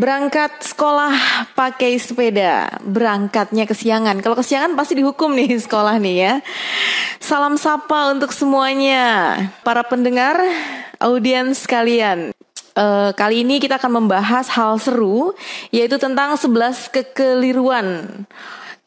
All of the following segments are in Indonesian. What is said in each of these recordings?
Berangkat sekolah pakai sepeda, berangkatnya kesiangan. Kalau kesiangan pasti dihukum nih sekolah nih ya. Salam sapa untuk semuanya, para pendengar, audiens kalian. Uh, kali ini kita akan membahas hal seru, yaitu tentang 11 kekeliruan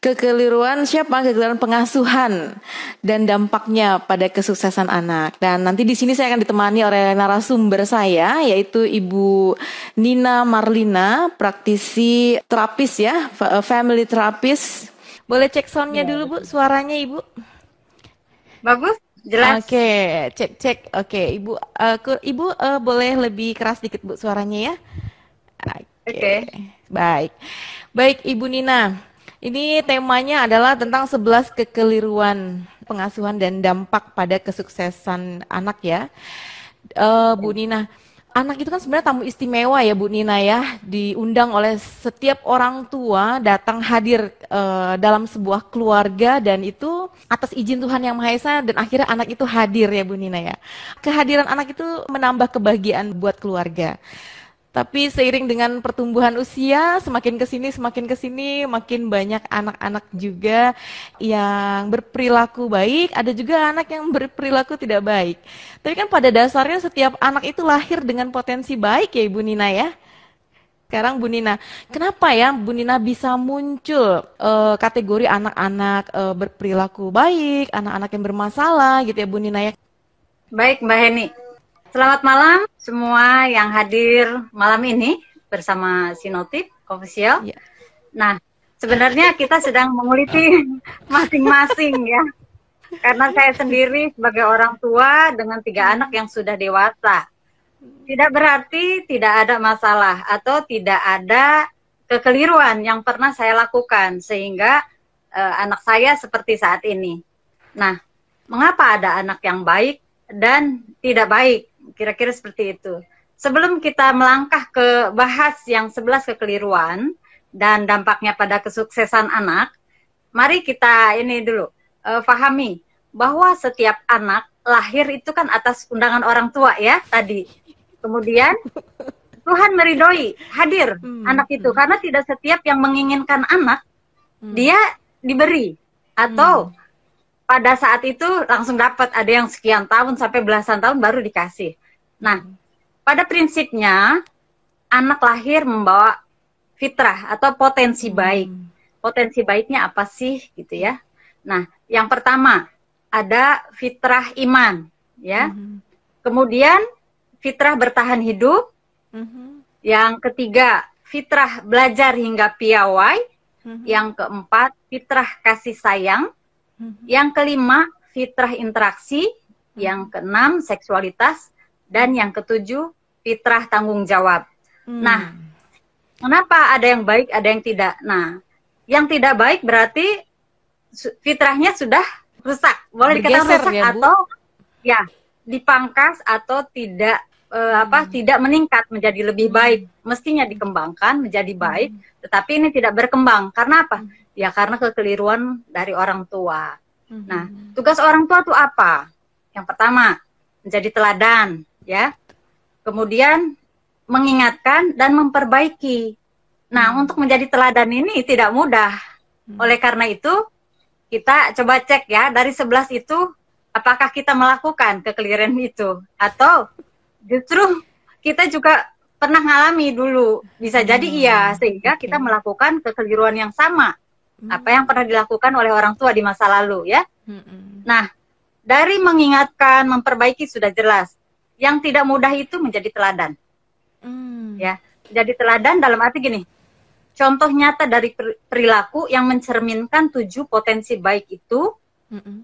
kekeliruan siapa kekeliruan pengasuhan dan dampaknya pada kesuksesan anak. Dan nanti di sini saya akan ditemani oleh narasumber saya yaitu Ibu Nina Marlina, praktisi terapis ya, family terapis. Boleh cek soundnya ya. dulu Bu, suaranya Ibu. Bagus, jelas. Oke, okay, cek cek. Oke, okay, Ibu uh, Ibu uh, boleh lebih keras dikit Bu suaranya ya. Oke. Okay. okay. Baik. Baik Ibu Nina. Ini temanya adalah tentang 11 kekeliruan pengasuhan dan dampak pada kesuksesan anak ya. Uh, Bu Nina, anak itu kan sebenarnya tamu istimewa ya Bu Nina ya, diundang oleh setiap orang tua datang hadir uh, dalam sebuah keluarga dan itu atas izin Tuhan Yang Maha Esa dan akhirnya anak itu hadir ya Bu Nina ya. Kehadiran anak itu menambah kebahagiaan buat keluarga. Tapi seiring dengan pertumbuhan usia, semakin ke sini semakin ke sini makin banyak anak-anak juga yang berperilaku baik, ada juga anak yang berperilaku tidak baik. Tapi kan pada dasarnya setiap anak itu lahir dengan potensi baik ya Ibu Nina ya. Sekarang Bu Nina, kenapa ya Bu Nina bisa muncul uh, kategori anak-anak uh, berperilaku baik, anak-anak yang bermasalah gitu ya Bu Nina ya? Baik Mbak Heni, Selamat malam semua yang hadir malam ini bersama Sinotip Official. Ya. Nah, sebenarnya kita sedang menguliti masing-masing ya. Karena saya sendiri sebagai orang tua dengan tiga anak yang sudah dewasa. Tidak berarti tidak ada masalah atau tidak ada kekeliruan yang pernah saya lakukan sehingga uh, anak saya seperti saat ini. Nah, mengapa ada anak yang baik dan tidak baik? Kira-kira seperti itu. Sebelum kita melangkah ke bahas yang 11 kekeliruan dan dampaknya pada kesuksesan anak, mari kita ini dulu uh, pahami bahwa setiap anak lahir itu kan atas undangan orang tua ya tadi. Kemudian Tuhan meridoi hadir hmm. anak itu hmm. karena tidak setiap yang menginginkan anak hmm. dia diberi atau hmm pada saat itu langsung dapat ada yang sekian tahun sampai belasan tahun baru dikasih. Nah, pada prinsipnya anak lahir membawa fitrah atau potensi hmm. baik. Potensi baiknya apa sih gitu ya? Nah, yang pertama ada fitrah iman, ya. Hmm. Kemudian fitrah bertahan hidup. Hmm. Yang ketiga fitrah belajar hingga piawai. Yang keempat fitrah kasih sayang. Yang kelima, fitrah interaksi. Yang keenam, seksualitas. Dan yang ketujuh, fitrah tanggung jawab. Hmm. Nah, kenapa ada yang baik, ada yang tidak? Nah, yang tidak baik berarti fitrahnya sudah rusak. Boleh dikatakan rusak ya, atau ya dipangkas atau tidak uh, apa tidak meningkat menjadi lebih hmm. baik. Mestinya dikembangkan menjadi baik, hmm. tetapi ini tidak berkembang. Karena apa? Hmm. Ya karena kekeliruan dari orang tua. Hmm. Nah, tugas orang tua itu apa? Yang pertama, menjadi teladan, ya. Kemudian mengingatkan dan memperbaiki. Nah, hmm. untuk menjadi teladan ini tidak mudah. Hmm. Oleh karena itu, kita coba cek ya, dari 11 itu apakah kita melakukan kekeliruan itu atau justru kita juga pernah mengalami dulu. Bisa jadi hmm. iya, sehingga kita melakukan kekeliruan yang sama apa yang pernah dilakukan oleh orang tua di masa lalu ya. Nah, dari mengingatkan, memperbaiki sudah jelas. Yang tidak mudah itu menjadi teladan. Mm. Ya, jadi teladan dalam arti gini. Contoh nyata dari perilaku yang mencerminkan tujuh potensi baik itu mm -mm.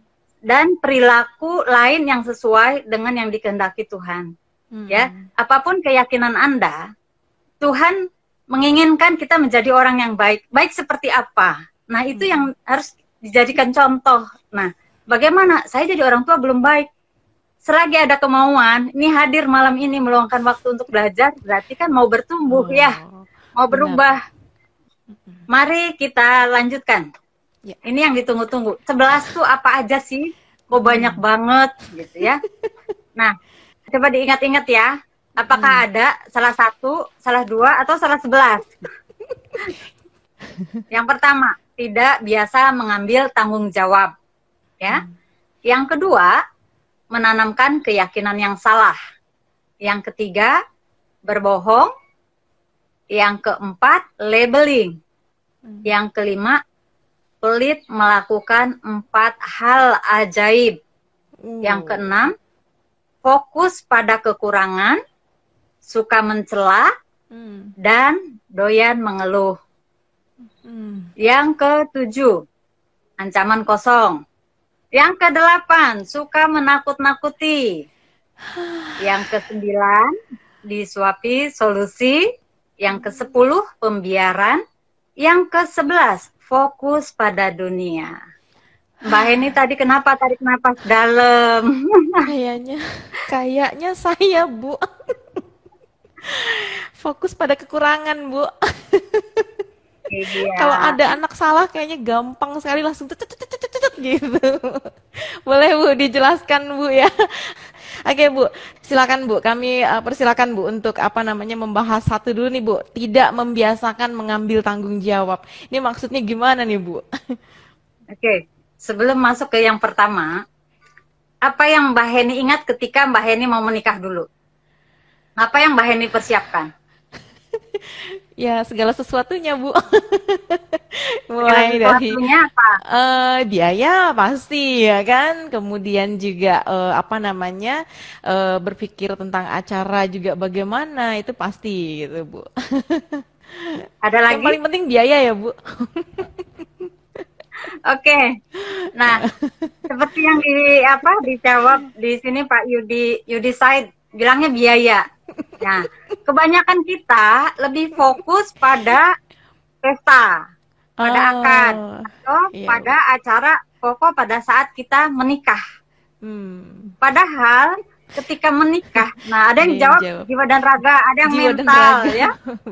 dan perilaku lain yang sesuai dengan yang dikehendaki Tuhan. Mm Ya, apa pun keyakinan Anda, Tuhan menginginkan kita menjadi orang yang baik. Baik seperti apa? Nah, itu hmm. yang harus dijadikan contoh. Nah, bagaimana? Saya jadi orang tua belum baik. Selagi ada kemauan, ini hadir malam ini meluangkan waktu untuk belajar, berarti kan mau bertumbuh oh, ya, mau berubah. Benar. Mari kita lanjutkan. Ya. Ini yang ditunggu-tunggu. Sebelas tuh apa aja sih? Kok banyak banget gitu ya. Nah, coba diingat-ingat ya. Apakah hmm. ada salah satu, salah dua, atau salah sebelas? Yang pertama, tidak biasa mengambil tanggung jawab. Ya. Hmm. Yang kedua, menanamkan keyakinan yang salah. Yang ketiga, berbohong. Yang keempat, labeling. Hmm. Yang kelima, pelit melakukan empat hal ajaib. Hmm. Yang keenam, fokus pada kekurangan, suka mencela, hmm. dan doyan mengeluh. Hmm. Yang ketujuh, ancaman kosong. Yang kedelapan, suka menakut-nakuti. Yang kesembilan, disuapi solusi. Yang kesepuluh, pembiaran. Yang kesebelas, fokus pada dunia. Mbak Heni tadi kenapa tarik napas dalam? Kayaknya, kayaknya saya Bu. Fokus pada kekurangan Bu. Iya. Kalau ada anak salah kayaknya gampang sekali langsung gitu. Boleh Bu dijelaskan Bu ya. Oke Bu, silakan Bu. Kami uh, persilakan Bu untuk apa namanya membahas satu dulu nih Bu. Tidak membiasakan mengambil tanggung jawab. Ini maksudnya gimana nih Bu? Oke, sebelum masuk ke yang pertama, apa yang Mbak Heni ingat ketika Mbak Heni mau menikah dulu? Apa yang Mbak Heni persiapkan? Ya segala sesuatunya bu. Mulai dari apa? Uh, biaya pasti ya kan? Kemudian juga uh, apa namanya uh, berpikir tentang acara juga bagaimana itu pasti gitu bu. Ada lagi? yang paling penting biaya ya bu. Oke, nah seperti yang di apa dijawab di sini Pak Yudi Yudi Said bilangnya biaya. Nah, kebanyakan kita lebih fokus pada pesta, pada oh, akad, atau iya. pada acara pokok pada saat kita menikah. Hmm. Padahal ketika menikah, nah ada yang jawab, jawab jiwa dan raga, ada yang jiwa mental ya.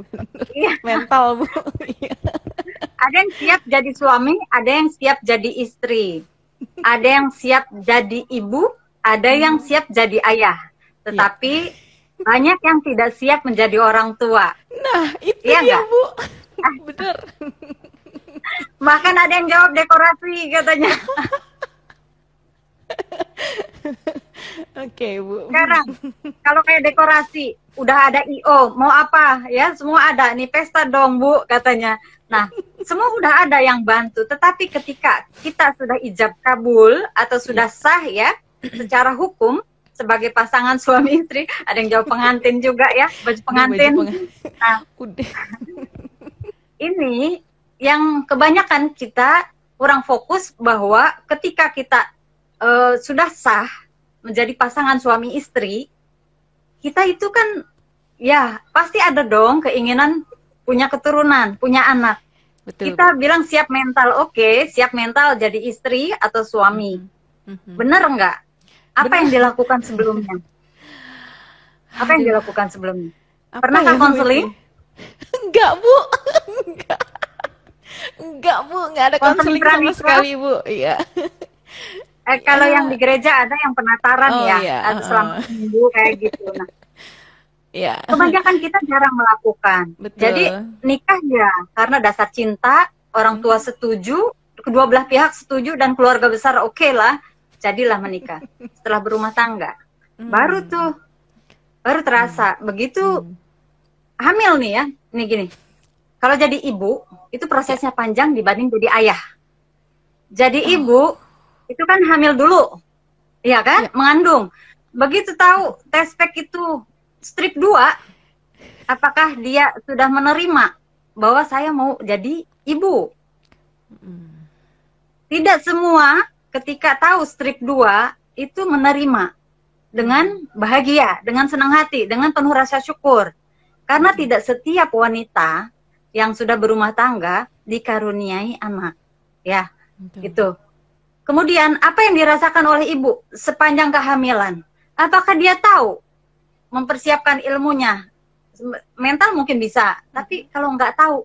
iya. Mental bu. Iya. ada yang siap jadi suami, ada yang siap jadi istri, ada yang siap jadi ibu, ada yang hmm. siap jadi ayah. Tetapi banyak yang tidak siap menjadi orang tua. Nah, itu ya, Bu. Benar. Bahkan ada yang jawab dekorasi katanya. Oke, okay, Bu. Sekarang kalau kayak dekorasi, udah ada IO, mau apa? Ya, semua ada. Nih pesta dong, Bu, katanya. Nah, semua udah ada yang bantu. Tetapi ketika kita sudah ijab kabul atau sudah sah ya, secara hukum, sebagai pasangan suami istri ada yang jawab pengantin juga ya baju pengantin. nah ini yang kebanyakan kita kurang fokus bahwa ketika kita uh, sudah sah menjadi pasangan suami istri kita itu kan ya pasti ada dong keinginan punya keturunan punya anak. Betul. kita bilang siap mental oke okay, siap mental jadi istri atau suami. Mm -hmm. bener nggak apa yang dilakukan sebelumnya? Apa yang dilakukan sebelumnya? Apa Pernah ya, konseling? Enggak, Bu. Enggak. Enggak, Bu. Enggak ada konseling sama sekali, Bu. Iya. Eh, kalau ya. yang di gereja ada yang penataran oh, ya, iya. ada selama minggu kayak gitu. Nah, ya. Kebanyakan kita jarang melakukan. Betul. Jadi nikah ya karena dasar cinta, orang tua setuju, kedua belah pihak setuju dan keluarga besar oke okay lah jadilah menikah setelah berumah tangga hmm. baru tuh baru terasa hmm. begitu hmm. hamil nih ya ini gini kalau jadi ibu itu prosesnya panjang dibanding jadi ayah jadi oh. ibu itu kan hamil dulu iya kan ya. mengandung begitu tahu tes pack itu strip 2 apakah dia sudah menerima bahwa saya mau jadi ibu hmm. tidak semua ketika tahu strip 2 itu menerima dengan bahagia, dengan senang hati, dengan penuh rasa syukur. Karena hmm. tidak setiap wanita yang sudah berumah tangga dikaruniai anak. Ya, Betul. gitu. Kemudian apa yang dirasakan oleh ibu sepanjang kehamilan? Apakah dia tahu mempersiapkan ilmunya? Mental mungkin bisa, tapi kalau nggak tahu,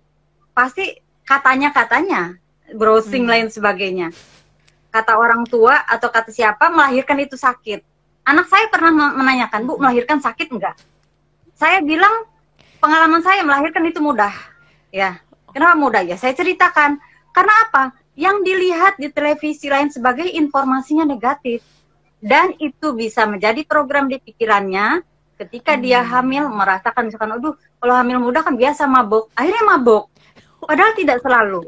pasti katanya-katanya browsing hmm. lain sebagainya kata orang tua atau kata siapa melahirkan itu sakit. Anak saya pernah menanyakan, Bu, melahirkan sakit enggak? saya bilang pengalaman saya melahirkan itu mudah. Ya. Kenapa mudah ya? Saya ceritakan. Karena apa? Yang dilihat di televisi lain sebagai informasinya negatif. Dan itu bisa menjadi program di pikirannya ketika hmm. dia hamil merasakan misalkan aduh kalau hamil muda kan biasa mabuk akhirnya mabuk padahal tidak selalu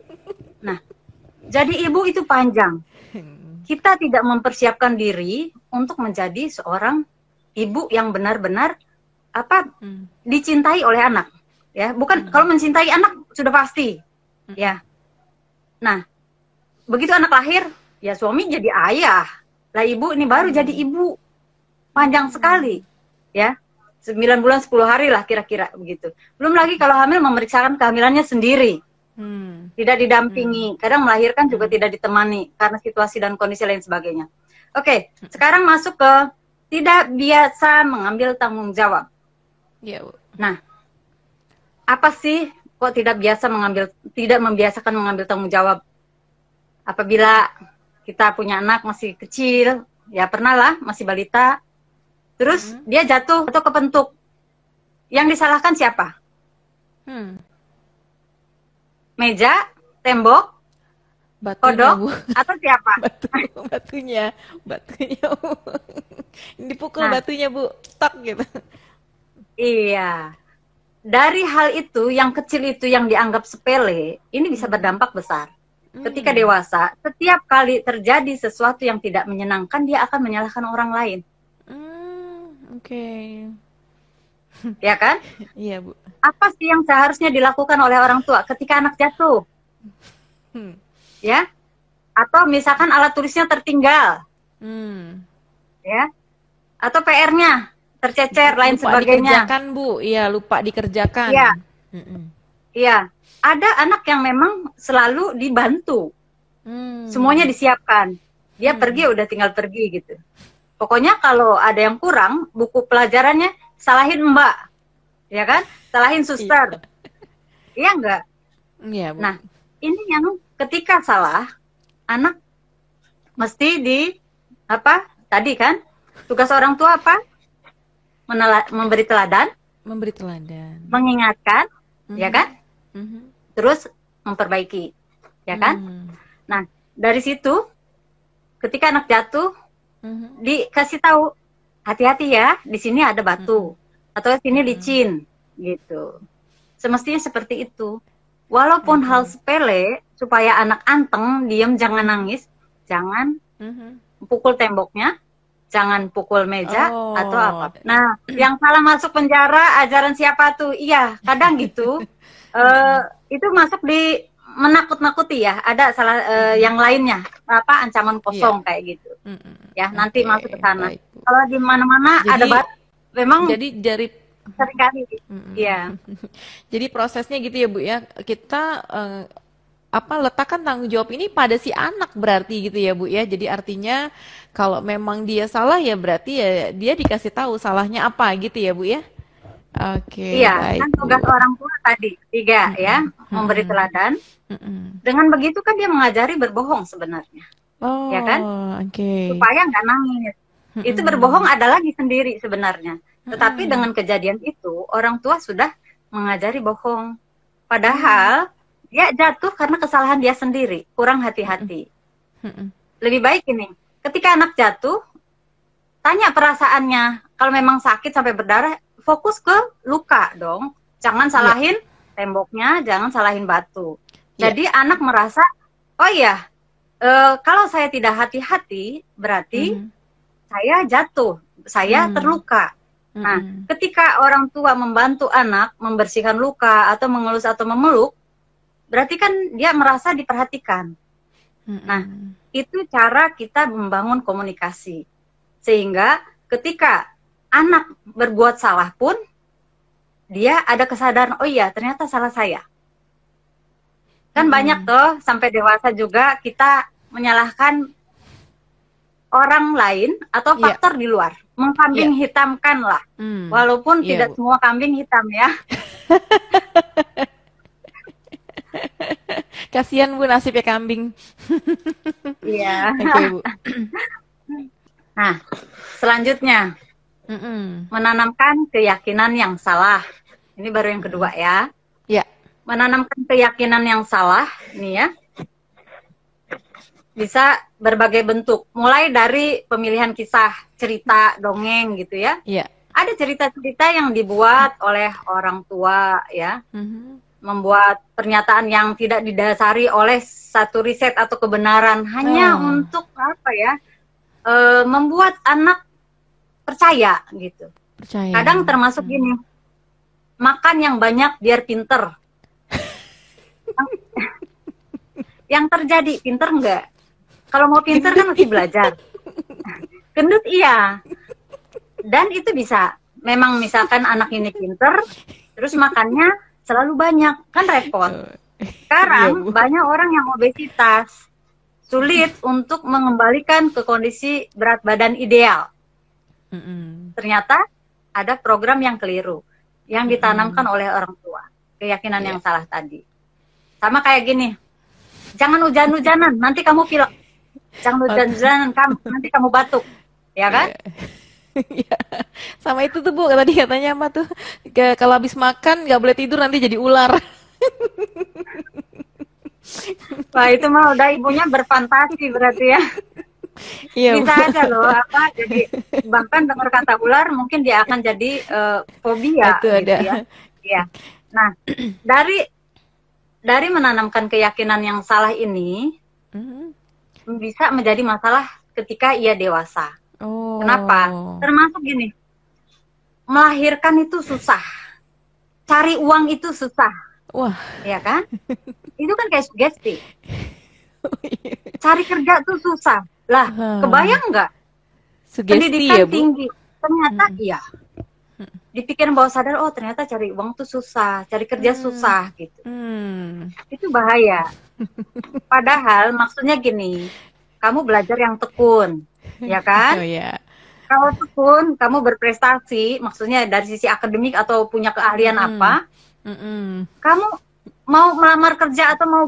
nah jadi ibu itu panjang kita tidak mempersiapkan diri untuk menjadi seorang ibu yang benar-benar apa hmm. dicintai oleh anak ya bukan hmm. kalau mencintai anak sudah pasti hmm. ya nah begitu anak lahir ya suami jadi ayah lah ibu ini baru hmm. jadi ibu panjang sekali ya 9 bulan 10 hari lah kira-kira begitu. Belum lagi kalau hamil memeriksakan kehamilannya sendiri. Hmm. Tidak didampingi, hmm. kadang melahirkan juga hmm. tidak ditemani karena situasi dan kondisi lain sebagainya. Oke, okay, hmm. sekarang masuk ke tidak biasa mengambil tanggung jawab. Ya, Bu. Nah, apa sih kok tidak biasa mengambil tidak membiasakan mengambil tanggung jawab? Apabila kita punya anak masih kecil, ya pernah lah masih balita, Terus hmm. dia jatuh atau kepentuk. Yang disalahkan siapa? Hmm. Meja, tembok, batunya, kodok, Bu. atau siapa? Batu, batunya, batunya. Dipukul nah, batunya, Bu. Tak gitu. Iya. Dari hal itu, yang kecil itu yang dianggap sepele, ini bisa hmm. berdampak besar. Ketika hmm. dewasa, setiap kali terjadi sesuatu yang tidak menyenangkan, dia akan menyalahkan orang lain. Oke. Ya kan? Iya, Bu. Apa sih yang seharusnya dilakukan oleh orang tua ketika anak jatuh? Hmm. Ya? Atau misalkan alat tulisnya tertinggal. Hmm. Ya? Atau PR-nya tercecer lupa lain sebagainya. dikerjakan, Bu. Iya, lupa dikerjakan. Iya. Iya. Ada anak yang memang selalu dibantu. Hmm. Semuanya disiapkan. Dia hmm. pergi udah tinggal pergi gitu. Pokoknya kalau ada yang kurang, buku pelajarannya salahin mbak, ya kan? Salahin suster. Iya, iya enggak? Iya. Bu. Nah, ini yang ketika salah, anak mesti di apa? Tadi kan tugas orang tua apa? Menela, memberi teladan, memberi teladan, mengingatkan, mm -hmm. ya kan? Mm -hmm. Terus memperbaiki, ya kan? Mm. Nah, dari situ ketika anak jatuh hmm Dikasih tahu hati-hati ya, di sini ada batu mm-hmm. atau di sini mm-hmm. licin gitu. Semestinya seperti itu. Walaupun mm-hmm. hal sepele supaya anak anteng, diem jangan nangis, jangan mm-hmm. pukul temboknya, jangan pukul meja oh. atau apa. Nah, yang salah masuk penjara ajaran siapa tuh? Iya, kadang gitu. uh, itu masuk di menakut-nakuti ya. Ada salah uh, yang lainnya. Apa ancaman kosong yeah. kayak gitu. Mm -hmm. ya nanti okay, masuk ke sana. kalau di mana-mana ada bat memang jadi dari sering kali. Mm -hmm. ya jadi prosesnya gitu ya bu ya. Kita uh, apa letakkan tanggung jawab ini pada si anak berarti gitu ya bu ya. Jadi artinya kalau memang dia salah ya berarti ya dia dikasih tahu salahnya apa gitu ya bu ya Oke. Okay, iya, baik. kan tugas orang tua tadi tiga mm -hmm. ya, memberi teladan. Mm -hmm. Dengan begitu kan dia mengajari berbohong sebenarnya. Oh, ya kan? Oke. Okay. Supaya nggak nangis. Mm -hmm. Itu berbohong adalah di sendiri sebenarnya. Tetapi mm -hmm. dengan kejadian itu orang tua sudah mengajari bohong. Padahal mm -hmm. dia jatuh karena kesalahan dia sendiri, kurang hati-hati. Mm -hmm. Lebih baik ini, ketika anak jatuh, tanya perasaannya. Kalau memang sakit sampai berdarah, fokus ke luka dong. Jangan salahin yeah. temboknya, jangan salahin batu. Yeah. Jadi anak merasa, oh iya, uh, kalau saya tidak hati-hati, berarti mm. saya jatuh, saya mm. terluka. Mm. Nah, ketika orang tua membantu anak membersihkan luka atau mengelus atau memeluk, berarti kan dia merasa diperhatikan. Mm. Nah, itu cara kita membangun komunikasi. Sehingga ketika anak berbuat salah pun dia ada kesadaran oh iya ternyata salah saya kan hmm. banyak tuh sampai dewasa juga kita menyalahkan orang lain atau iya. faktor yeah. di luar mengkambing yeah. hitamkan lah hmm. walaupun yeah, tidak semua kambing hitam ya kasihan bu nasibnya kambing iya yeah. okay, bu nah selanjutnya mm -mm. menanamkan keyakinan yang salah. Ini baru yang kedua ya. Ya. Menanamkan keyakinan yang salah, ini ya. Bisa berbagai bentuk, mulai dari pemilihan kisah, cerita, dongeng gitu ya. Iya. Ada cerita-cerita yang dibuat oleh orang tua ya. Mm -hmm. Membuat pernyataan yang tidak didasari oleh satu riset atau kebenaran hanya oh. untuk apa ya? E, membuat anak percaya gitu. Percaya. Kadang termasuk gini, makan yang banyak biar pinter. yang terjadi pinter enggak? Kalau mau pinter kan mesti belajar. Gendut iya. Dan itu bisa. Memang misalkan anak ini pinter, terus makannya selalu banyak, kan repot. Sekarang iya, banyak orang yang obesitas, sulit untuk mengembalikan ke kondisi berat badan ideal. Ternyata ada program yang keliru yang ditanamkan oleh orang tua, keyakinan yeah. yang salah tadi. Sama kayak gini, jangan hujan-hujanan, nanti kamu pilek. Jangan hujan-hujanan, kamu nanti kamu batuk, ya kan? Yeah. Sama itu tuh bu, tadi katanya apa tuh? Kalau habis makan nggak boleh tidur nanti jadi ular. Wah itu mah udah ibunya berfantasi berarti ya. Iya, bisa aja loh apa jadi bahkan dengar kata ular mungkin dia akan jadi uh, fobia itu gitu ada. ya. Iya. Nah, dari dari menanamkan keyakinan yang salah ini mm-hmm. bisa menjadi masalah ketika ia dewasa. Oh. Kenapa? Termasuk gini. Melahirkan itu susah. Cari uang itu susah. Wah. Ya kan? itu kan kayak sugesti. Cari kerja tuh susah lah, hmm. kebayang nggak? Pendidikan ya, Bu? tinggi. Ternyata hmm. iya. Dipikir bawah sadar, oh ternyata cari uang tuh susah, cari kerja hmm. susah gitu. Hmm. Itu bahaya. Padahal maksudnya gini, kamu belajar yang tekun, ya kan? Oh yeah. Kalau tekun, kamu berprestasi, maksudnya dari sisi akademik atau punya keahlian hmm. apa, hmm. kamu mau melamar kerja atau mau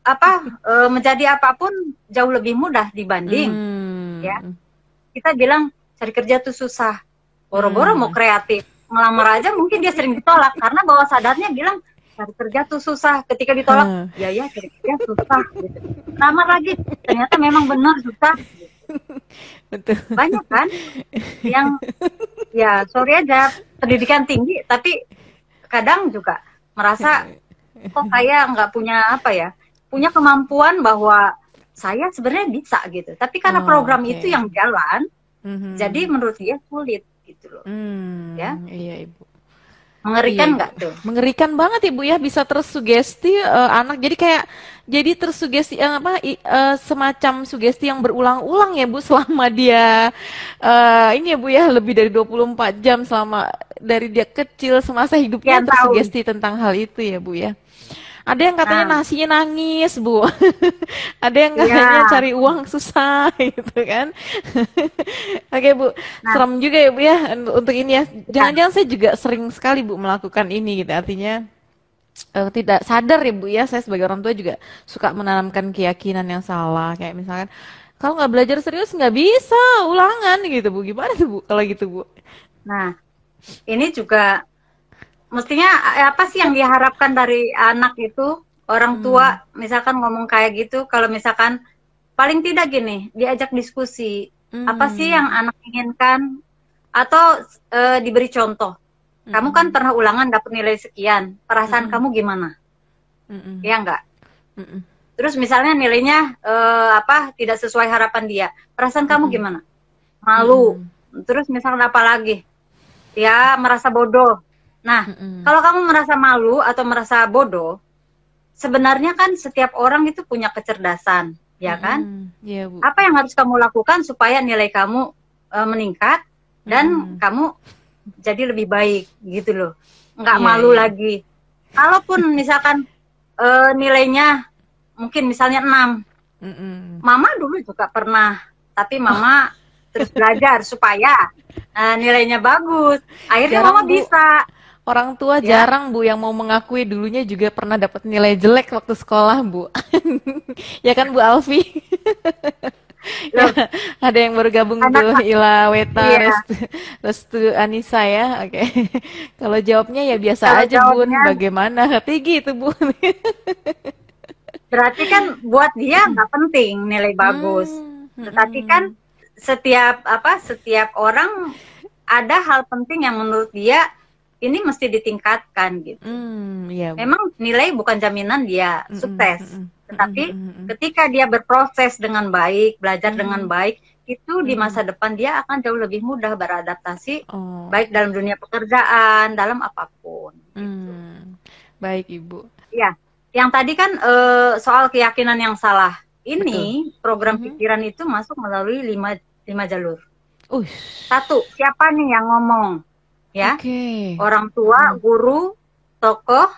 apa e, menjadi apa pun jauh lebih mudah dibanding hmm. ya kita bilang cari kerja tuh susah boro-boro hmm. mau kreatif ngelamar aja mungkin dia sering ditolak karena bawah sadarnya bilang cari kerja tuh susah ketika ditolak hmm. ya ya cari kerja susah gitu. lamar lagi ternyata memang benar susah Betul. banyak kan yang ya sorry aja pendidikan tinggi tapi kadang juga merasa kok kayak nggak punya apa ya punya kemampuan bahwa saya sebenarnya bisa gitu. Tapi karena oh, program okay. itu yang jalan, mm-hmm. jadi menurut dia sulit gitu loh. Mm, ya, iya ibu. Mengerikan iya, nggak iya, tuh? Mengerikan banget ibu ya bisa tersugesti uh, anak. Jadi kayak jadi tersugesti yang apa uh, semacam sugesti yang berulang-ulang ya Bu selama dia uh, ini ya Bu ya lebih dari 24 jam selama dari dia kecil semasa hidupnya tersugesti tentang hal itu ya Bu ya. Ada yang katanya nah. nasinya nangis, Bu. Ada yang katanya ya. cari uang susah gitu kan. Oke, Bu. Nah. Serem juga ya, Bu ya untuk ini ya. Jangan-jangan saya juga sering sekali, Bu, melakukan ini gitu. Artinya uh, tidak sadar ya Bu ya, saya sebagai orang tua juga suka menanamkan keyakinan yang salah. Kayak misalkan kalau nggak belajar serius nggak bisa ulangan gitu Bu. Gimana tuh Bu kalau gitu Bu? Nah, ini juga mestinya eh, apa sih yang diharapkan dari anak itu orang hmm. tua hmm. misalkan ngomong kayak gitu kalau misalkan paling tidak gini diajak diskusi hmm. apa sih yang anak inginkan atau e, diberi contoh hmm. kamu kan pernah ulangan dapat nilai sekian perasaan hmm. kamu gimana hmm. ya enggak hmm. terus misalnya nilainya e, apa tidak sesuai harapan dia perasaan hmm. kamu gimana malu hmm. terus misalnya apa lagi ya merasa bodoh Nah, mm-hmm. kalau kamu merasa malu atau merasa bodoh, sebenarnya kan setiap orang itu punya kecerdasan, ya kan? Mm-hmm. Yeah, Bu. Apa yang harus kamu lakukan supaya nilai kamu uh, meningkat dan mm-hmm. kamu jadi lebih baik gitu loh, nggak yeah, malu yeah. lagi. Kalaupun misalkan uh, nilainya mungkin misalnya 6 mm-hmm. Mama dulu juga pernah, tapi Mama terus belajar supaya uh, nilainya bagus. Akhirnya Jarang, Mama Bu. bisa Orang tua ya. jarang Bu yang mau mengakui dulunya juga pernah dapat nilai jelek waktu sekolah Bu. ya kan Bu Alfi? ya, ada yang baru gabung Anak, tuh Ila Weta iya. Restu, Restu Anissa ya. Oke. Okay. Kalau jawabnya ya biasa Kalau aja jawabnya, Bun. Bagaimana? Tinggi itu Bun. berarti kan buat dia nggak penting nilai bagus. Hmm. Tetapi kan setiap apa setiap orang ada hal penting yang menurut dia ini mesti ditingkatkan gitu. Mm, yeah. Memang nilai bukan jaminan dia mm, sukses, mm, mm, tetapi mm, mm, ketika dia berproses dengan baik, belajar mm. dengan baik, itu mm. di masa depan dia akan jauh lebih mudah beradaptasi, oh. baik dalam dunia pekerjaan, dalam apa pun. Gitu. Mm. Baik ibu. Ya, yang tadi kan uh, soal keyakinan yang salah. Ini Betul. program mm -hmm. pikiran itu masuk melalui lima lima jalur. Uish. Satu, siapa nih yang ngomong? Ya okay. orang tua hmm. guru tokoh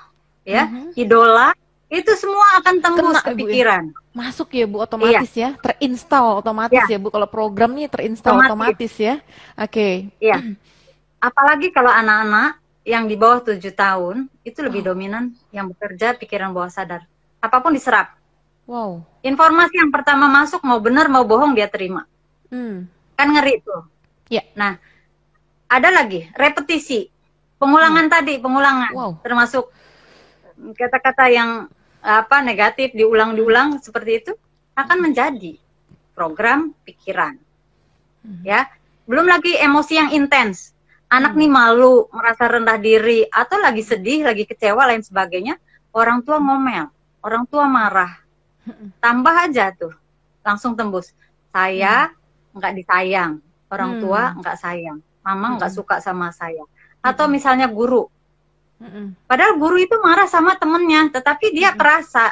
ya uh-huh. idola itu semua akan tembus Kena, ke pikiran Bu, ya. masuk ya bu otomatis iya. ya terinstall otomatis ya. ya bu kalau program nih terinstall otomatis, otomatis ya oke okay. ya apalagi kalau anak-anak yang di bawah tujuh tahun itu lebih oh. dominan yang bekerja pikiran bawah sadar apa pun diserap wow informasi yang pertama masuk mau benar mau bohong dia terima hmm. kan ngeri tuh ya nah ada lagi repetisi pengulangan hmm. tadi pengulangan wow. termasuk kata-kata yang apa negatif diulang-diulang seperti itu akan menjadi program pikiran hmm. ya belum lagi emosi yang intens anak hmm. nih malu merasa rendah diri atau lagi sedih lagi kecewa lain sebagainya orang tua ngomel orang tua marah hmm. tambah aja tuh langsung tembus saya hmm. nggak disayang orang tua nggak sayang mama nggak mm -hmm. suka sama saya atau mm -hmm. misalnya guru mm -hmm. padahal guru itu marah sama temennya tetapi dia mm -hmm. kerasa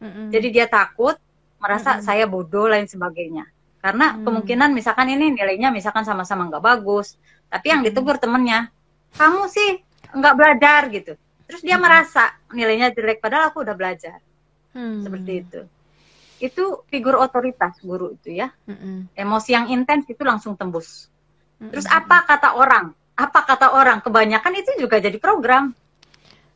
mm -hmm. jadi dia takut merasa mm -hmm. saya bodoh lain sebagainya karena mm -hmm. kemungkinan misalkan ini nilainya misalkan sama-sama nggak bagus tapi yang ditegur temennya kamu sih nggak belajar gitu terus dia mm -hmm. merasa nilainya jelek padahal aku udah belajar hmm. seperti itu itu figur otoritas guru itu ya emosi yang intens itu langsung tembus Terus apa kata orang? Apa kata orang? Kebanyakan itu juga jadi program.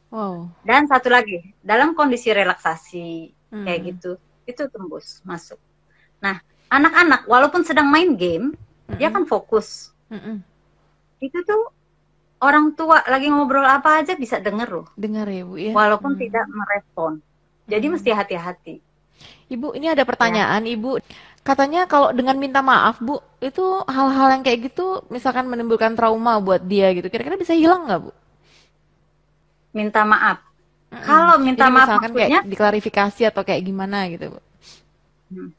Wow. Dan satu lagi, dalam kondisi relaksasi hmm. kayak gitu, itu tembus masuk. Nah, anak-anak walaupun sedang main game, hmm. dia kan fokus. Hmm. Itu tuh orang tua lagi ngobrol apa aja bisa denger loh. Dengar ya bu ya. Walaupun hmm. tidak merespon. Jadi hmm. mesti hati-hati. Ibu, ini ada pertanyaan, ya. Ibu. Katanya kalau dengan minta maaf, Bu, itu hal-hal yang kayak gitu misalkan menimbulkan trauma buat dia gitu. Kira-kira bisa hilang nggak, Bu? Minta maaf. hmm Kalau minta Jadi maaf misalkan maksudnya kayak diklarifikasi atau kayak gimana gitu, Bu. Hmm.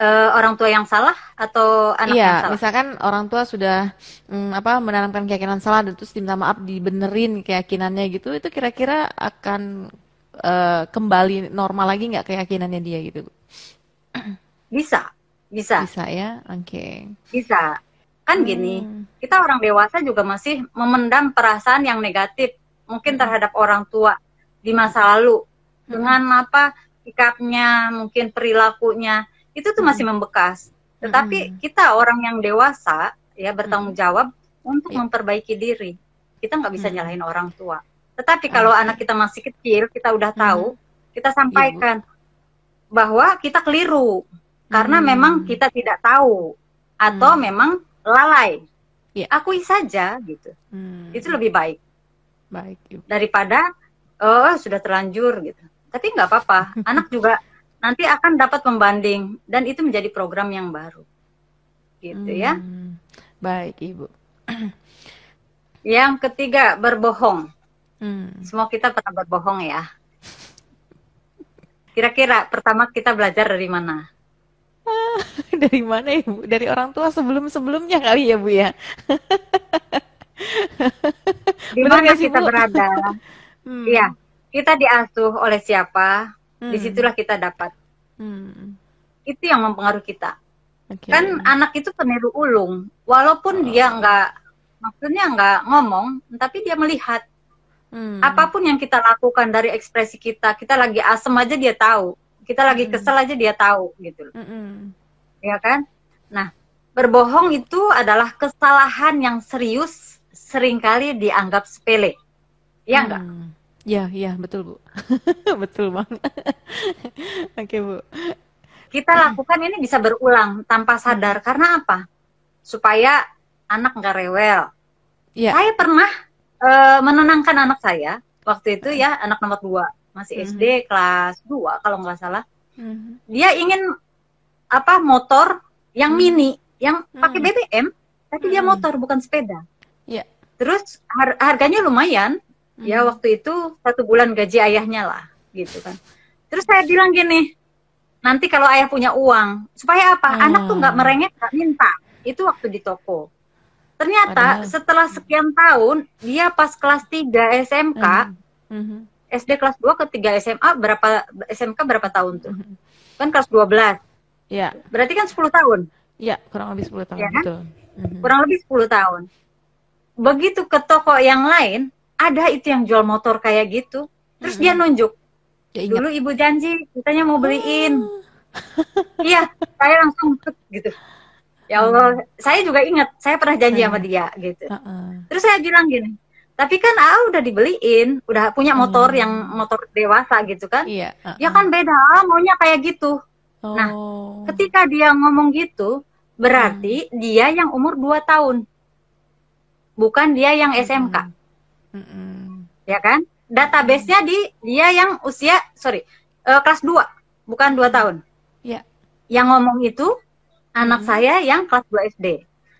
Uh, orang tua yang salah atau anak iya, yang salah? misalkan orang tua sudah um, apa menanamkan keyakinan salah dan terus diminta maaf dibenerin keyakinannya gitu, itu kira-kira akan uh, kembali normal lagi nggak keyakinannya dia gitu, Bu? Bisa, bisa. Bisa ya, oke. Okay. Bisa. Kan hmm. gini, kita orang dewasa juga masih memendam perasaan yang negatif mungkin hmm. terhadap orang tua di masa lalu hmm. dengan apa sikapnya, mungkin perilakunya itu tuh masih hmm. membekas. Tetapi hmm. kita orang yang dewasa ya bertanggung hmm. jawab untuk yeah. memperbaiki diri. Kita nggak bisa hmm. nyalahin orang tua. Tetapi kalau okay. anak kita masih kecil, kita udah tahu, hmm. kita sampaikan Ibu. bahwa kita keliru karena hmm. memang kita tidak tahu atau hmm. memang lalai. Yeah. Akui saja gitu. Hmm. Itu lebih baik. Baik. Daripada oh sudah terlanjur gitu. Tapi nggak apa-apa. Anak juga nanti akan dapat pembanding dan itu menjadi program yang baru. Gitu ya. hmm. ya. Baik, Ibu. Yang ketiga, berbohong. Hmm. Semua kita pernah berbohong ya. Kira-kira pertama kita belajar dari mana? Dari mana ya Bu? Dari orang tua sebelum-sebelumnya kali ya Bu ya? Di mana kita Bu? berada? Hmm. Iya, kita diasuh oleh siapa, hmm. di situlah kita dapat. Hmm. Itu yang mempengaruhi kita. Okay. Kan anak itu peniru ulung, walaupun oh. dia nggak, maksudnya nggak ngomong, tapi dia melihat. Hmm. Apa pun yang kita lakukan dari ekspresi kita, kita lagi asem aja dia tahu kita lagi kesel aja dia tahu gitu loh. Mm Ya kan? Nah, berbohong itu adalah kesalahan yang serius sering kali dianggap sepele. Ya enggak? Hmm. Ya, ya, betul, Bu. betul, Bang. Oke, Bu. kita lakukan ini bisa berulang tanpa sadar karena apa? Supaya anak nggak rewel. Yeah. Saya pernah uh, menenangkan anak saya waktu itu ya anak nomor dua masih SD mm -hmm. kelas 2 kalau nggak salah. Mm -hmm. Dia ingin apa motor yang mm -hmm. mini yang pakai mm -hmm. BBM tapi mm -hmm. dia motor bukan sepeda. Yeah. Terus har harganya lumayan. Mm -hmm. Ya waktu itu satu bulan gaji ayahnya lah gitu kan. Terus saya bilang gini, nanti kalau ayah punya uang, supaya apa? Hmm. Anak tuh nggak merengek, nggak minta. Itu waktu di toko. Ternyata Padahal. setelah sekian tahun, dia pas kelas 3 SMK, hmm. Hmm. SD kelas 2 ke 3 SMA berapa SMK berapa tahun tuh? Hmm. Kan kelas 12. Ya. Berarti kan 10 tahun. Iya, kurang lebih 10 tahun. Ya, kan? Betul. Hmm. Kurang lebih 10 tahun. Begitu ke toko yang lain, ada itu yang jual motor kayak gitu. Terus hmm. dia nunjuk, Ya, Dulu ibu janji katanya mau beliin. Oh. iya, saya langsung gitu. Ya Allah, hmm. saya juga ingat, saya pernah janji sama dia gitu. Uh -uh. Terus saya bilang gini, tapi kan ah udah dibeliin, udah punya motor hmm. yang motor dewasa gitu kan? Iya. Uh -uh. Ya kan beda, ah, maunya kayak gitu. Nah, oh. Nah, ketika dia ngomong gitu, berarti hmm. dia yang umur 2 tahun. Bukan dia yang SMK. Hmm. Hmm. Ya kan? database-nya di dia yang usia sorry uh, kelas 2 bukan 2 tahun. Ya. Yang ngomong itu anak hmm. saya yang kelas 2 SD.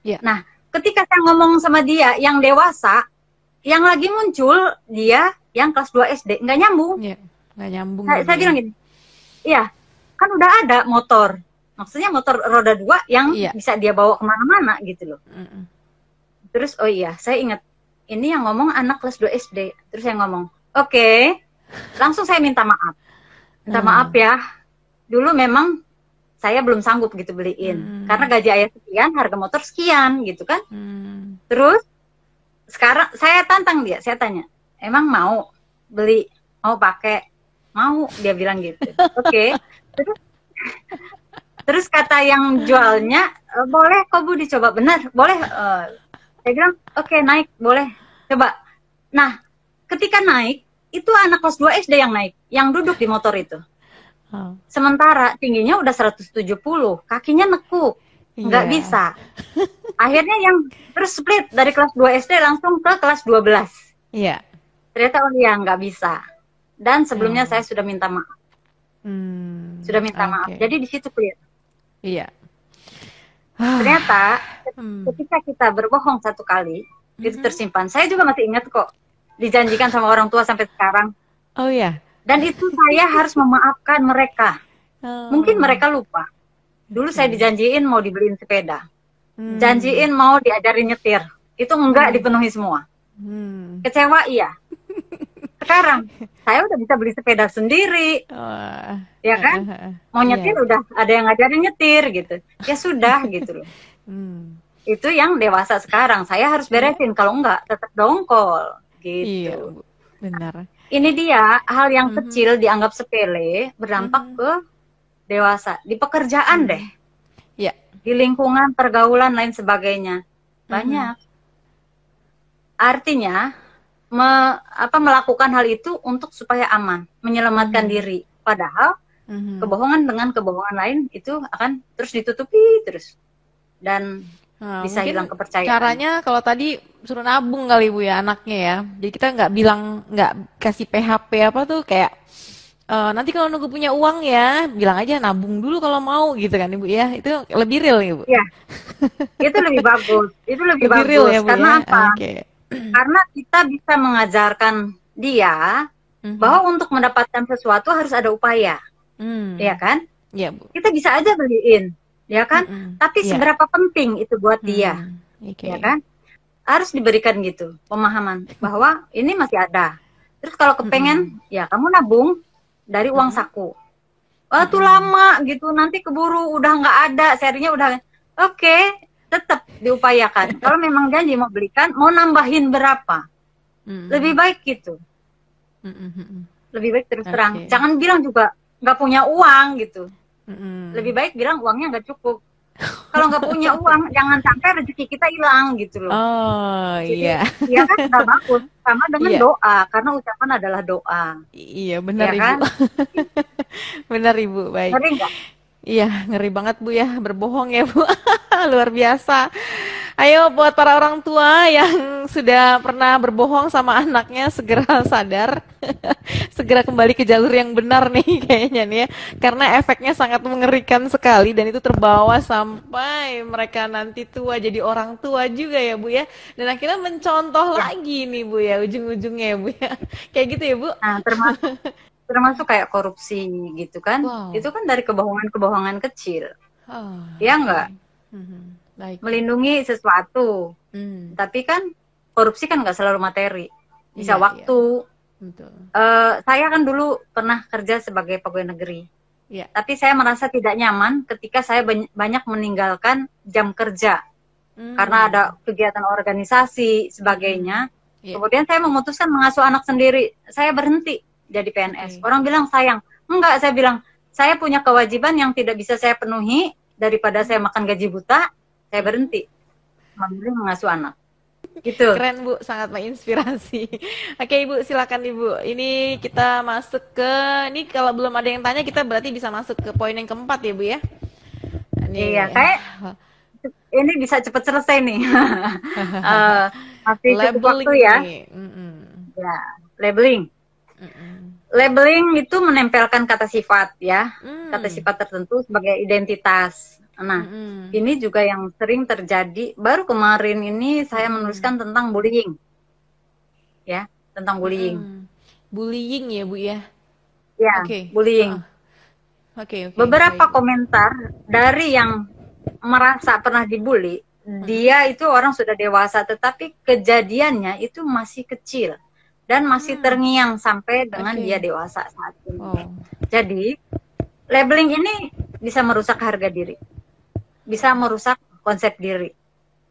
Ya. Nah, ketika saya ngomong sama dia yang dewasa, yang lagi muncul dia yang kelas 2 SD, nggak nyambung. Ya, nggak nyambung. Saya, saya bilang gini, iya, kan udah ada motor, maksudnya motor roda dua yang ya. bisa dia bawa ke mana-mana gitu loh. Mm -mm. Terus, oh iya, saya ingat, ini yang ngomong anak kelas 2 SD. Terus saya ngomong, Oke, okay. langsung saya minta maaf. Minta hmm. maaf ya. Dulu memang saya belum sanggup gitu beliin. Hmm. Karena gaji ayah sekian, harga motor sekian gitu kan. Hmm. Terus sekarang saya tantang dia, saya tanya, emang mau beli, mau pakai, mau dia bilang gitu. Oke. Okay. Terus, terus kata yang jualnya, e, boleh kok bu dicoba benar, boleh. Uh, saya bilang, oke okay, naik, boleh coba. Nah ketika naik itu anak kelas 2 SD yang naik, yang duduk di motor itu. Oh. Sementara tingginya udah 170, kakinya nekuk, nggak yeah. bisa. Akhirnya yang terus split dari kelas 2 SD langsung ke kelas 12. Iya. Yeah. Ternyata oh iya nggak bisa. Dan sebelumnya hmm. saya sudah minta maaf. Hmm. Sudah minta okay. maaf. Jadi di situ clear. Iya. Ternyata hmm. ketika kita berbohong satu kali, hmm. itu tersimpan. Saya juga masih ingat kok dijanjikan sama orang tua sampai sekarang. Oh ya. Dan itu saya harus memaafkan mereka. Oh. Mungkin mereka lupa. Dulu hmm. saya dijanjiin mau dibeliin sepeda. Hmm. Janjiin mau diajarin nyetir. Itu enggak hmm. dipenuhi semua. Hmm. Kecewa iya. Sekarang saya udah bisa beli sepeda sendiri. Oh. Ya kan? Mau nyetir yeah. udah ada yang ngajarin nyetir gitu. Ya sudah gitu loh. Hmm. Itu yang dewasa sekarang. Saya harus beresin kalau enggak tetap dongkol gitu. Iya, benar. Ini dia hal yang mm -hmm. kecil dianggap sepele berdampak mm -hmm. ke dewasa di pekerjaan mm -hmm. deh. Iya. Di lingkungan pergaulan lain sebagainya banyak. Mm -hmm. Artinya me, apa melakukan hal itu untuk supaya aman, menyelamatkan mm -hmm. diri. Padahal mm -hmm. kebohongan dengan kebohongan lain itu akan terus ditutupi terus. Dan Nah, bisa hilang kepercayaan. Caranya kalau tadi suruh nabung kali ibu ya anaknya ya. Jadi kita nggak bilang nggak kasih PHP apa tuh kayak uh, nanti kalau nunggu punya uang ya bilang aja nabung dulu kalau mau gitu kan ibu ya. Itu lebih real ibu. Iya. itu lebih bagus. Itu lebih, lebih bagus real ya, bu, karena ya? apa? Okay. Karena kita bisa mengajarkan dia mm-hmm. bahwa untuk mendapatkan sesuatu harus ada upaya. Mm. Ya kan? Iya, Bu. Kita bisa aja beliin ya kan? Mm -hmm. Tapi yeah. seberapa penting itu buat dia, mm, okay. ya kan? Harus diberikan gitu pemahaman bahwa ini masih ada. Terus kalau kepengen, mm -hmm. ya kamu nabung dari uang mm -hmm. saku. Oh, tuh lama gitu, nanti keburu udah nggak ada, serinya udah. Oke, okay, tetap diupayakan. kalau memang janji mau belikan, mau nambahin berapa? Mm -hmm. Lebih baik gitu. -hmm. Lebih baik terus okay. terang. Jangan bilang juga nggak punya uang gitu hmm Lebih baik bilang uangnya nggak cukup. Kalau nggak punya uang, jangan sampai rezeki kita hilang gitu loh. Oh iya. Iya kan nggak bagus. Sama dengan yeah. doa, karena ucapan adalah doa. Iya benar ya, ibu. Kan? benar ibu, baik. Sering nggak? Iya, ngeri banget Bu ya, berbohong ya Bu. Luar biasa. Ayo buat para orang tua yang sudah pernah berbohong sama anaknya segera sadar, segera kembali ke jalur yang benar nih kayaknya nih ya. Karena efeknya sangat mengerikan sekali dan itu terbawa sampai mereka nanti tua jadi orang tua juga ya Bu ya. Dan akhirnya mencontoh ya. lagi nih Bu ya ujung-ujungnya ya Bu ya. Kayak gitu ya Bu. Nah, termasuk termasuk kayak korupsi gitu kan. Wow. Itu kan dari kebohongan-kebohongan kecil. Oh, ya enggak? Okay. Mm -hmm Baik. melindungi sesuatu. Hmm. Tapi kan korupsi kan nggak selalu materi, bisa iya, waktu. Iya. Betul. Uh, saya kan dulu pernah kerja sebagai pegawai negeri. Iya. Tapi saya merasa tidak nyaman ketika saya banyak meninggalkan jam kerja hmm. karena ada kegiatan organisasi sebagainya. Hmm. Yeah. Kemudian saya memutuskan mengasuh anak sendiri. Saya berhenti jadi PNS. Okay. Orang bilang sayang. Enggak, saya bilang saya punya kewajiban yang tidak bisa saya penuhi daripada saya makan gaji buta saya berhenti. Memilih mengasuh anak. Gitu. Keren bu. Sangat menginspirasi. Oke ibu silakan ibu. Ini kita masuk ke ini kalau belum ada yang tanya kita berarti bisa masuk ke poin yang keempat ya bu ya? Ini, iya kayak ini bisa cepat selesai nih. Uh, masih cukup waktu ya. mm -mm. ya labeling mm -mm. labeling itu menempelkan kata sifat ya mm. kata sifat tertentu sebagai identitas Nah, mm-hmm. ini juga yang sering terjadi. Baru kemarin ini saya menuliskan mm-hmm. tentang bullying. Ya, tentang bullying. Mm-hmm. Bullying ya, Bu ya. Ya, okay. bullying. Oke, uh. okay, okay, Beberapa okay. komentar dari yang merasa pernah dibully, dia itu orang sudah dewasa tetapi kejadiannya itu masih kecil dan masih hmm. terngiang sampai dengan okay. dia dewasa saat ini. Oh. Jadi, labeling ini bisa merusak harga diri bisa merusak konsep diri.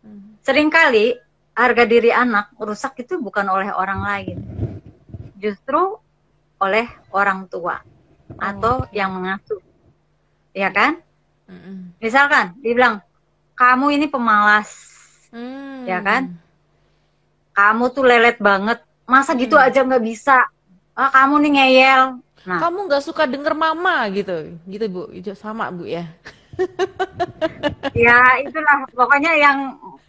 Hmm. Seringkali harga diri anak rusak itu bukan oleh orang lain, justru oleh orang tua oh, atau okay. yang mengasuh, ya kan? Mm-mm. Misalkan dibilang kamu ini pemalas, mm. ya kan? Kamu tuh lelet banget, masa gitu hmm. aja nggak bisa? Ah, kamu nih ngeyel. Nah, kamu nggak suka denger mama gitu, gitu bu, itu sama bu ya ya itulah pokoknya yang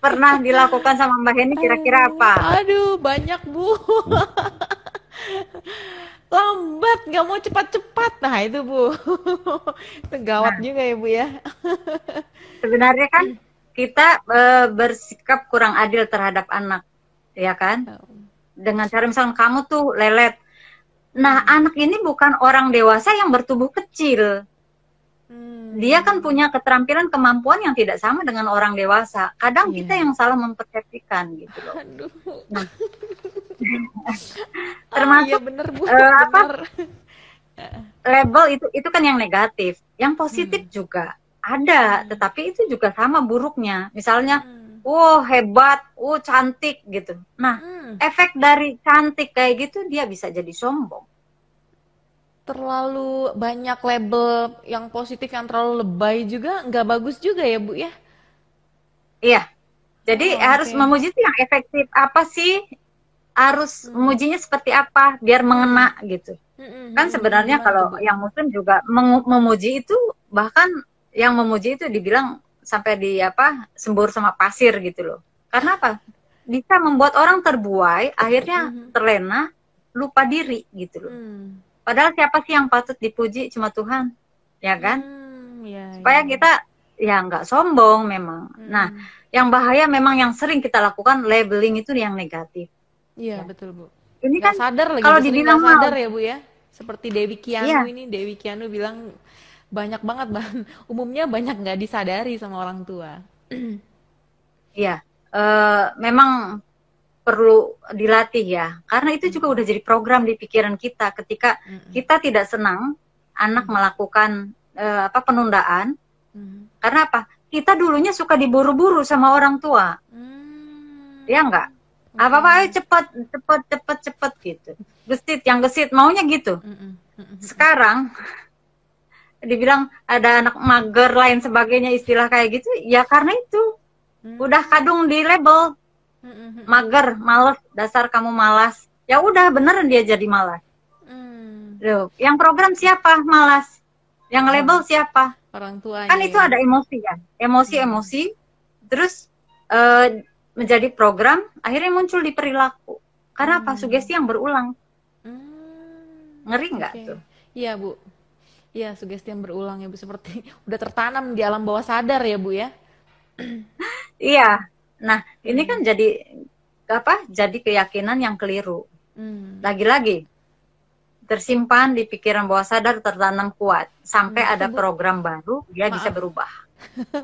pernah dilakukan sama Mbak Heni kira-kira apa? Aduh banyak bu. Lambat, nggak mau cepat-cepat. Nah itu bu, itu gawat nah, juga ya bu ya. sebenarnya kan kita e, bersikap kurang adil terhadap anak, ya kan? Dengan cara misalnya kamu tuh lelet. Nah hmm. anak ini bukan orang dewasa yang bertubuh kecil dia kan punya keterampilan kemampuan yang tidak sama dengan orang dewasa. Kadang yeah. kita yang salah mempersepsikan gitu loh. Aduh. Nah. termasuk oh, iya bener, Bu. Uh, apa label itu itu kan yang negatif. Yang positif hmm. juga ada, hmm. tetapi itu juga sama buruknya. Misalnya, hmm. Wow hebat, wow cantik gitu. Nah, hmm. efek dari cantik kayak gitu dia bisa jadi sombong terlalu banyak label yang positif yang terlalu lebay juga nggak bagus juga ya bu ya iya jadi oh, harus okay. memuji itu yang efektif apa sih harus hmm. memujinya seperti apa biar mengena gitu hmm, kan sebenarnya hmm, kalau bu. yang muslim juga memuji itu bahkan yang memuji itu dibilang sampai di apa sembur sama pasir gitu loh karena apa bisa membuat orang terbuai akhirnya hmm. terlena lupa diri gitu loh hmm Padahal siapa sih yang patut dipuji cuma Tuhan, ya kan? Hmm, ya, Supaya ya. kita ya nggak sombong memang. Hmm. Nah, yang bahaya memang yang sering kita lakukan labeling itu yang negatif. Iya ya. betul bu. Ini gak kan sadar lagi. Kalau dibilang sadar ya bu ya. Seperti Dewi Kianu ya. ini, Dewi Kianu bilang banyak banget bang. Umumnya banyak nggak disadari sama orang tua. Iya, uh, memang perlu dilatih ya karena itu juga udah jadi program di pikiran kita ketika mm-hmm. kita tidak senang anak mm-hmm. melakukan uh, apa penundaan mm-hmm. karena apa kita dulunya suka diburu-buru sama orang tua mm-hmm. ya enggak mm-hmm. apa apa ayo cepet cepet cepet cepet gitu gesit yang gesit maunya gitu mm-hmm. sekarang dibilang ada anak mager lain sebagainya istilah kayak gitu ya karena itu mm-hmm. udah kadung di label mager, males, dasar kamu malas. Ya udah beneran dia jadi malas. Hmm. Loh, yang program siapa malas? Yang label siapa? orang tua kan itu ada emosi ya emosi-emosi hmm. terus uh, menjadi program akhirnya muncul di perilaku karena hmm. apa sugesti yang berulang hmm. ngeri nggak okay. tuh iya bu Iya, sugesti yang berulang ya Bu seperti udah tertanam di alam bawah sadar ya Bu ya. iya. Nah, ini kan jadi apa? Jadi keyakinan yang keliru. Hmm. Lagi-lagi tersimpan di pikiran bawah sadar tertanam kuat sampai hmm, ada program baru dia Maaf. bisa berubah.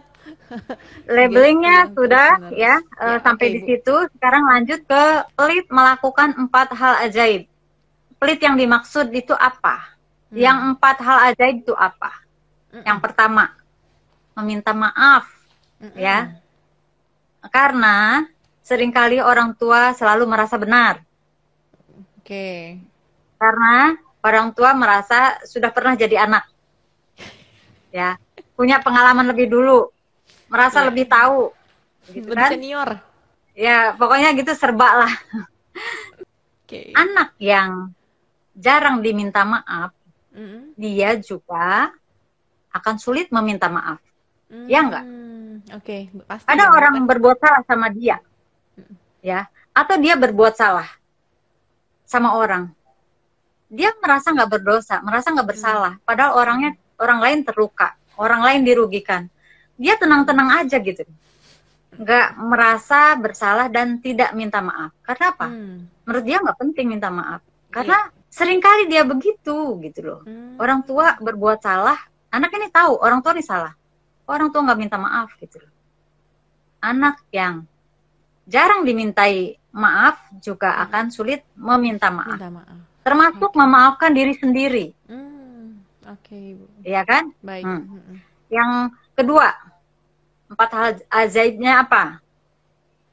Labelingnya sudah ya, ya uh, sampai okay, di situ. Sekarang lanjut ke pelit melakukan empat hal ajaib. Pelit yang dimaksud itu apa? Hmm. Yang empat hal ajaib itu apa? Hmm. Yang pertama, meminta maaf, hmm. ya. Karena sering kali orang tua selalu merasa benar. Oke. Okay. Karena orang tua merasa sudah pernah jadi anak. Ya, punya pengalaman lebih dulu, merasa ya. lebih tahu. Gitu kan? senior. Ya, pokoknya gitu serba lah. Okay. Anak yang jarang diminta maaf, mm-hmm. dia juga akan sulit meminta maaf. Mm-hmm. Ya enggak? Oke, okay. Ada orang kan? berbuat salah sama dia. Mm-hmm. Ya, atau dia berbuat salah sama orang. Dia merasa nggak berdosa, merasa nggak bersalah, mm-hmm. padahal orangnya orang lain terluka, orang lain dirugikan. Dia tenang-tenang aja gitu. Nggak merasa bersalah dan tidak minta maaf. Karena apa? Mm. Menurut dia nggak penting minta maaf. Karena yeah sering kali dia begitu gitu loh. Hmm. Orang tua berbuat salah, anak ini tahu orang tua ini salah. Orang tua nggak minta maaf gitu loh. Anak yang jarang dimintai maaf juga hmm. akan sulit meminta maaf. Minta maaf. Termasuk okay. memaafkan diri sendiri. Hmm. Oke, okay, Iya kan? Baik. Hmm. hmm. Yang kedua, empat hal ajaibnya apa?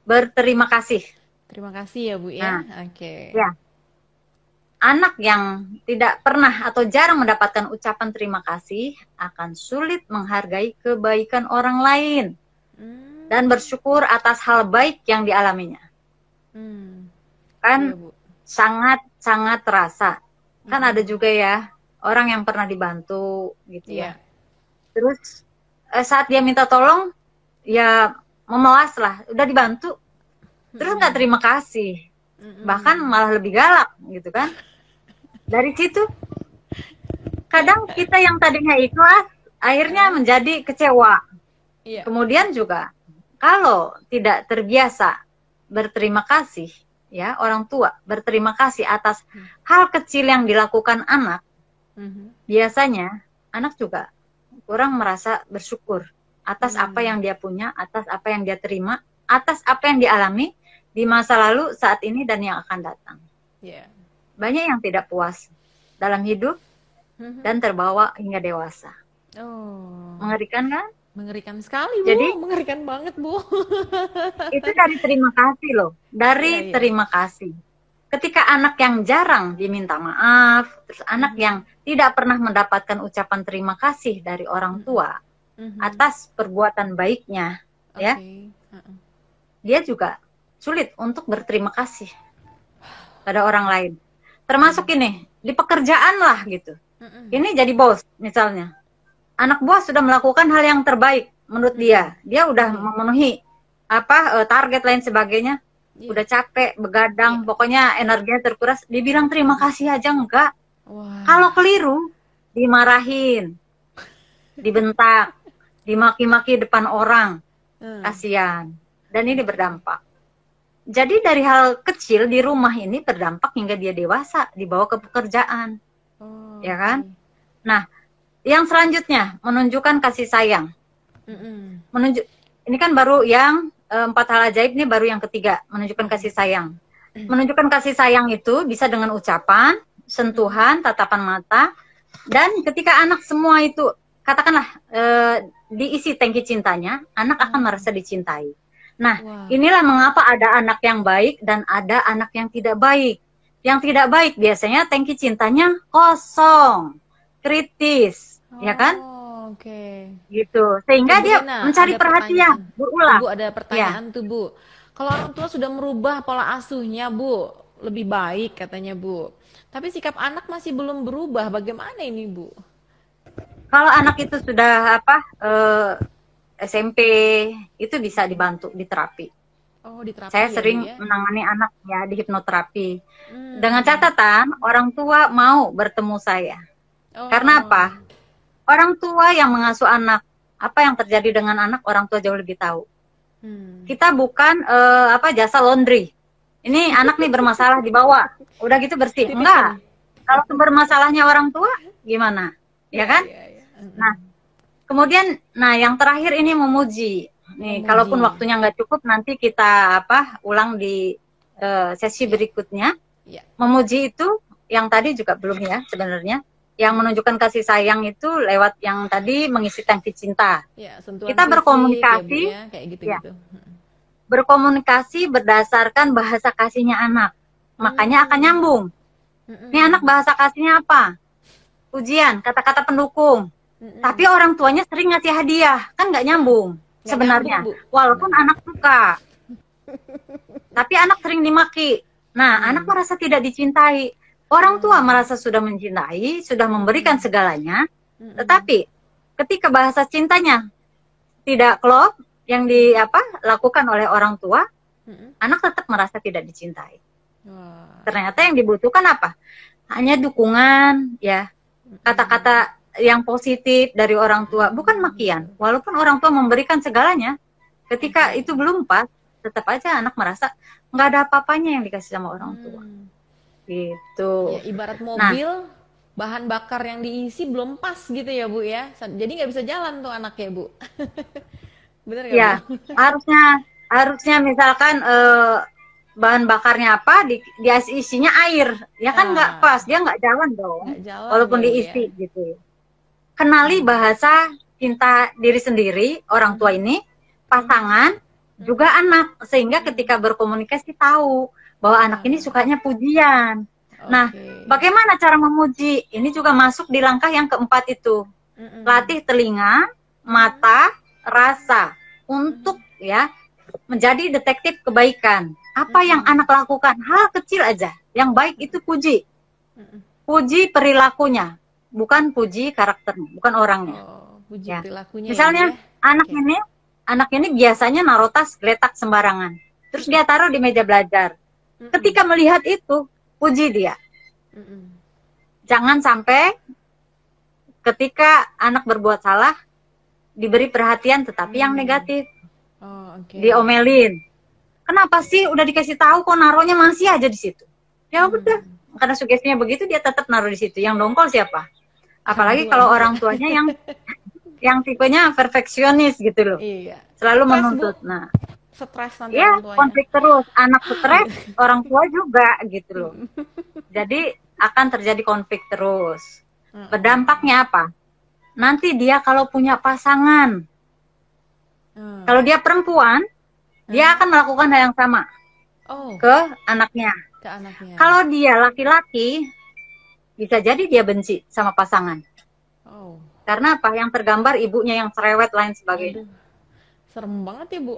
Berterima kasih. Terima kasih ya Bu ya. Nah, Oke. Okay. Ya anak yang tidak pernah atau jarang mendapatkan ucapan terima kasih akan sulit menghargai kebaikan orang lain hmm. dan bersyukur atas hal baik yang dialaminya. Hmm. Kan ya, sangat sangat terasa. Kan hmm. ada juga ya orang yang pernah dibantu gitu ya. ya. Terus eh, saat dia minta tolong ya memelas lah, udah dibantu. Terus nggak hmm. terima kasih. Hmm. Bahkan malah lebih galak gitu kan dari situ kadang kita yang tadinya ikhlas akhirnya menjadi kecewa. Iya. Kemudian juga kalau tidak terbiasa berterima kasih ya orang tua berterima kasih atas hmm. hal kecil yang dilakukan anak hmm. biasanya anak juga kurang merasa bersyukur atas hmm. apa yang dia punya atas apa yang dia terima atas apa yang dialami di masa lalu saat ini dan yang akan datang yeah banyak yang tidak puas dalam hidup mm-hmm. dan terbawa hingga dewasa. Oh. Mengerikan kan? Mengerikan sekali, Bu. Jadi mengerikan banget, Bu. itu dari terima kasih loh, dari ya, ya. terima kasih. Ketika anak yang jarang diminta maaf, terus hmm. anak yang tidak pernah mendapatkan ucapan terima kasih dari orang mm-hmm. tua hmm. atas perbuatan baiknya, okay. ya, uh-uh. dia juga sulit untuk berterima kasih pada orang lain termasuk ini di pekerjaan lah gitu. Ini jadi bos misalnya. Anak buah sudah melakukan hal yang terbaik menurut dia. Dia udah memenuhi apa uh, target lain sebagainya. Yeah. udah capek begadang yeah. pokoknya energinya terkuras. Dibilang terima kasih aja enggak. Wow. kalau keliru dimarahin dibentak dimaki-maki depan orang. Hmm. kasihan. Dan ini berdampak jadi dari hal kecil di rumah ini berdampak hingga dia dewasa dibawa ke pekerjaan, oh, ya kan? Okay. Nah, yang selanjutnya menunjukkan kasih sayang. Mm. Menunjuk, ini kan baru yang e, empat hal ajaib ini baru yang ketiga menunjukkan kasih sayang. Mm. Menunjukkan kasih sayang itu bisa dengan ucapan, sentuhan, tatapan mata, dan ketika anak semua itu katakanlah e, diisi tangki cintanya, anak akan mm. merasa dicintai. Nah, wow. inilah mengapa ada anak yang baik dan ada anak yang tidak baik. Yang tidak baik biasanya tangki cintanya kosong, kritis, oh, ya kan? Oke. Okay. Gitu. Sehingga dia mencari perhatian, berulang. Bu, ada pertanyaan ya. tuh, Bu. Kalau orang tua sudah merubah pola asuhnya, Bu, lebih baik katanya, Bu. Tapi sikap anak masih belum berubah. Bagaimana ini, Bu? kalau anak itu sudah apa eh, SMP itu bisa dibantu di terapi. Oh, di terapi. Saya ya, sering ya? menangani anak ya di hipnoterapi. Hmm. Dengan catatan orang tua mau bertemu saya. Oh. Karena apa? Orang tua yang mengasuh anak, apa yang terjadi dengan anak orang tua jauh lebih tahu. Hmm. Kita bukan uh, apa jasa laundry. Ini anak nih bermasalah dibawa, udah gitu bersih. Enggak. Kalau sumber masalahnya orang tua, gimana? Ya kan? Yeah, yeah, yeah. Nah, kemudian, nah yang terakhir ini memuji. Nih, memuji. kalaupun waktunya nggak cukup, nanti kita apa ulang di uh, sesi berikutnya. Ya. Memuji itu yang tadi juga belum ya sebenarnya. Yang menunjukkan kasih sayang itu lewat yang tadi mengisi tangki cinta. Ya, kita berkomunikasi, ya, kayak gitu, ya. Berkomunikasi berdasarkan bahasa kasihnya anak. Makanya hmm. akan nyambung. Hmm. Ini anak bahasa kasihnya apa? Ujian, kata-kata pendukung Tapi orang tuanya sering ngasih hadiah, kan nggak nyambung gak sebenarnya. Nyambung, Walaupun anak suka. Tapi anak sering dimaki. Nah, hmm anak merasa tidak dicintai. Orang tua merasa sudah mencintai, sudah memberikan segalanya. hmm Tetapi ketika bahasa cintanya tidak klop yang di apa lakukan oleh orang tua, hmm anak tetap merasa tidak dicintai. Wow. Ternyata yang dibutuhkan apa? Hanya dukungan, ya kata-kata yang positif dari orang tua, bukan makian. Walaupun orang tua memberikan segalanya, ketika itu belum pas, tetap aja anak merasa nggak ada apa-apanya yang dikasih sama orang tua. Hmm. Gitu. Ya, ibarat nah. mobil, nah, bahan bakar yang diisi belum pas gitu ya bu ya. Jadi nggak bisa jalan tuh anak ya bu. Bener gak, ya, bu? harusnya harusnya misalkan uh, bahan bakarnya apa di, di isinya air ya kan nggak nah. pas dia nggak jalan dong gak jalan walaupun diisi ya. gitu kenali bahasa cinta diri sendiri orang tua ini pasangan juga anak sehingga ketika berkomunikasi tahu bahwa anak ini sukanya pujian. Nah, bagaimana cara memuji? Ini juga masuk di langkah yang keempat itu. Latih telinga, mata, rasa untuk ya menjadi detektif kebaikan. Apa yang anak lakukan? Hal kecil aja. Yang baik itu puji. Puji perilakunya bukan puji karakternya, bukan orangnya. Oh, puji ya. perilakunya. Misalnya ya. anak okay. ini, anak ini biasanya naruh tas geletak sembarangan, terus dia taruh di meja belajar. Mm -mm. Ketika melihat itu, puji dia. Mm -mm. Jangan sampai ketika anak berbuat salah diberi perhatian, tetapi mm. yang negatif, oh, okay. diomelin. Kenapa sih udah dikasih tahu kok naruhnya masih aja di situ? Ya udah, karena sugestinya begitu dia tetap naruh di situ. Yang dongkol siapa? Apalagi kalau orang tuanya yang yang tipenya perfeksionis gitu loh. Iya. selalu stress, menuntut. Bu. nah. Stres nanti ya konflik terus. Anak stres orang tua juga gitu loh. Jadi akan terjadi konflik terus. Berdampaknya apa? Nanti dia kalau punya pasangan hmm. kalau dia perempuan hmm. dia akan melakukan hal yang sama oh. ke anaknya. Ke anaknya. Kalau dia laki-laki bisa jadi dia benci sama pasangan. Oh. Karena apa? Yang tergambar ibunya yang cerewet lain sebagainya. Aduh. Serem banget ya, Bu.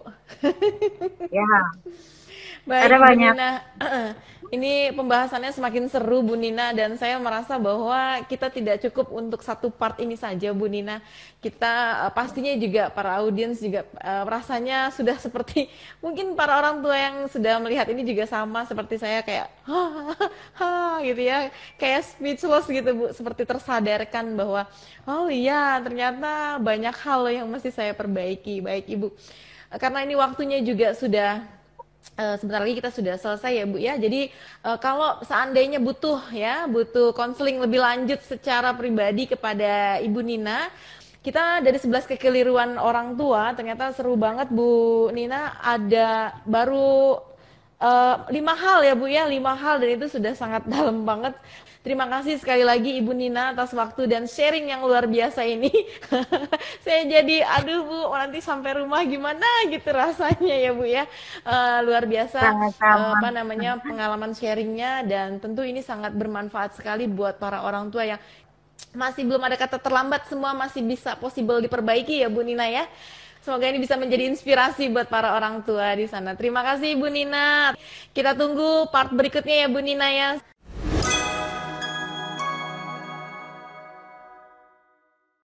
ya. Baik, Ada banyak. Nina, ini pembahasannya semakin seru Bu Nina dan saya merasa bahwa kita tidak cukup untuk satu part ini saja Bu Nina. Kita uh, pastinya juga para audiens juga uh, rasanya sudah seperti mungkin para orang tua yang sudah melihat ini juga sama seperti saya kayak ha, ha, gitu ya, kayak speechless gitu Bu, seperti tersadarkan bahwa oh iya ternyata banyak hal yang mesti saya perbaiki. Baik Ibu. Karena ini waktunya juga sudah Uh, sebentar lagi kita sudah selesai ya Bu ya. Jadi uh, kalau seandainya butuh ya, butuh konseling lebih lanjut secara pribadi kepada Ibu Nina, kita dari 11 kekeliruan orang tua ternyata seru banget Bu Nina ada baru uh, lima hal ya Bu ya, lima hal dan itu sudah sangat dalam banget Terima kasih sekali lagi Ibu Nina atas waktu dan sharing yang luar biasa ini. Saya jadi aduh Bu, nanti sampai rumah gimana gitu rasanya ya Bu ya. Uh, luar biasa uh, apa namanya pengalaman sharingnya dan tentu ini sangat bermanfaat sekali buat para orang tua yang masih belum ada kata terlambat semua masih bisa possible diperbaiki ya Bu Nina ya. Semoga ini bisa menjadi inspirasi buat para orang tua di sana. Terima kasih Bu Nina. Kita tunggu part berikutnya ya Bu Nina ya.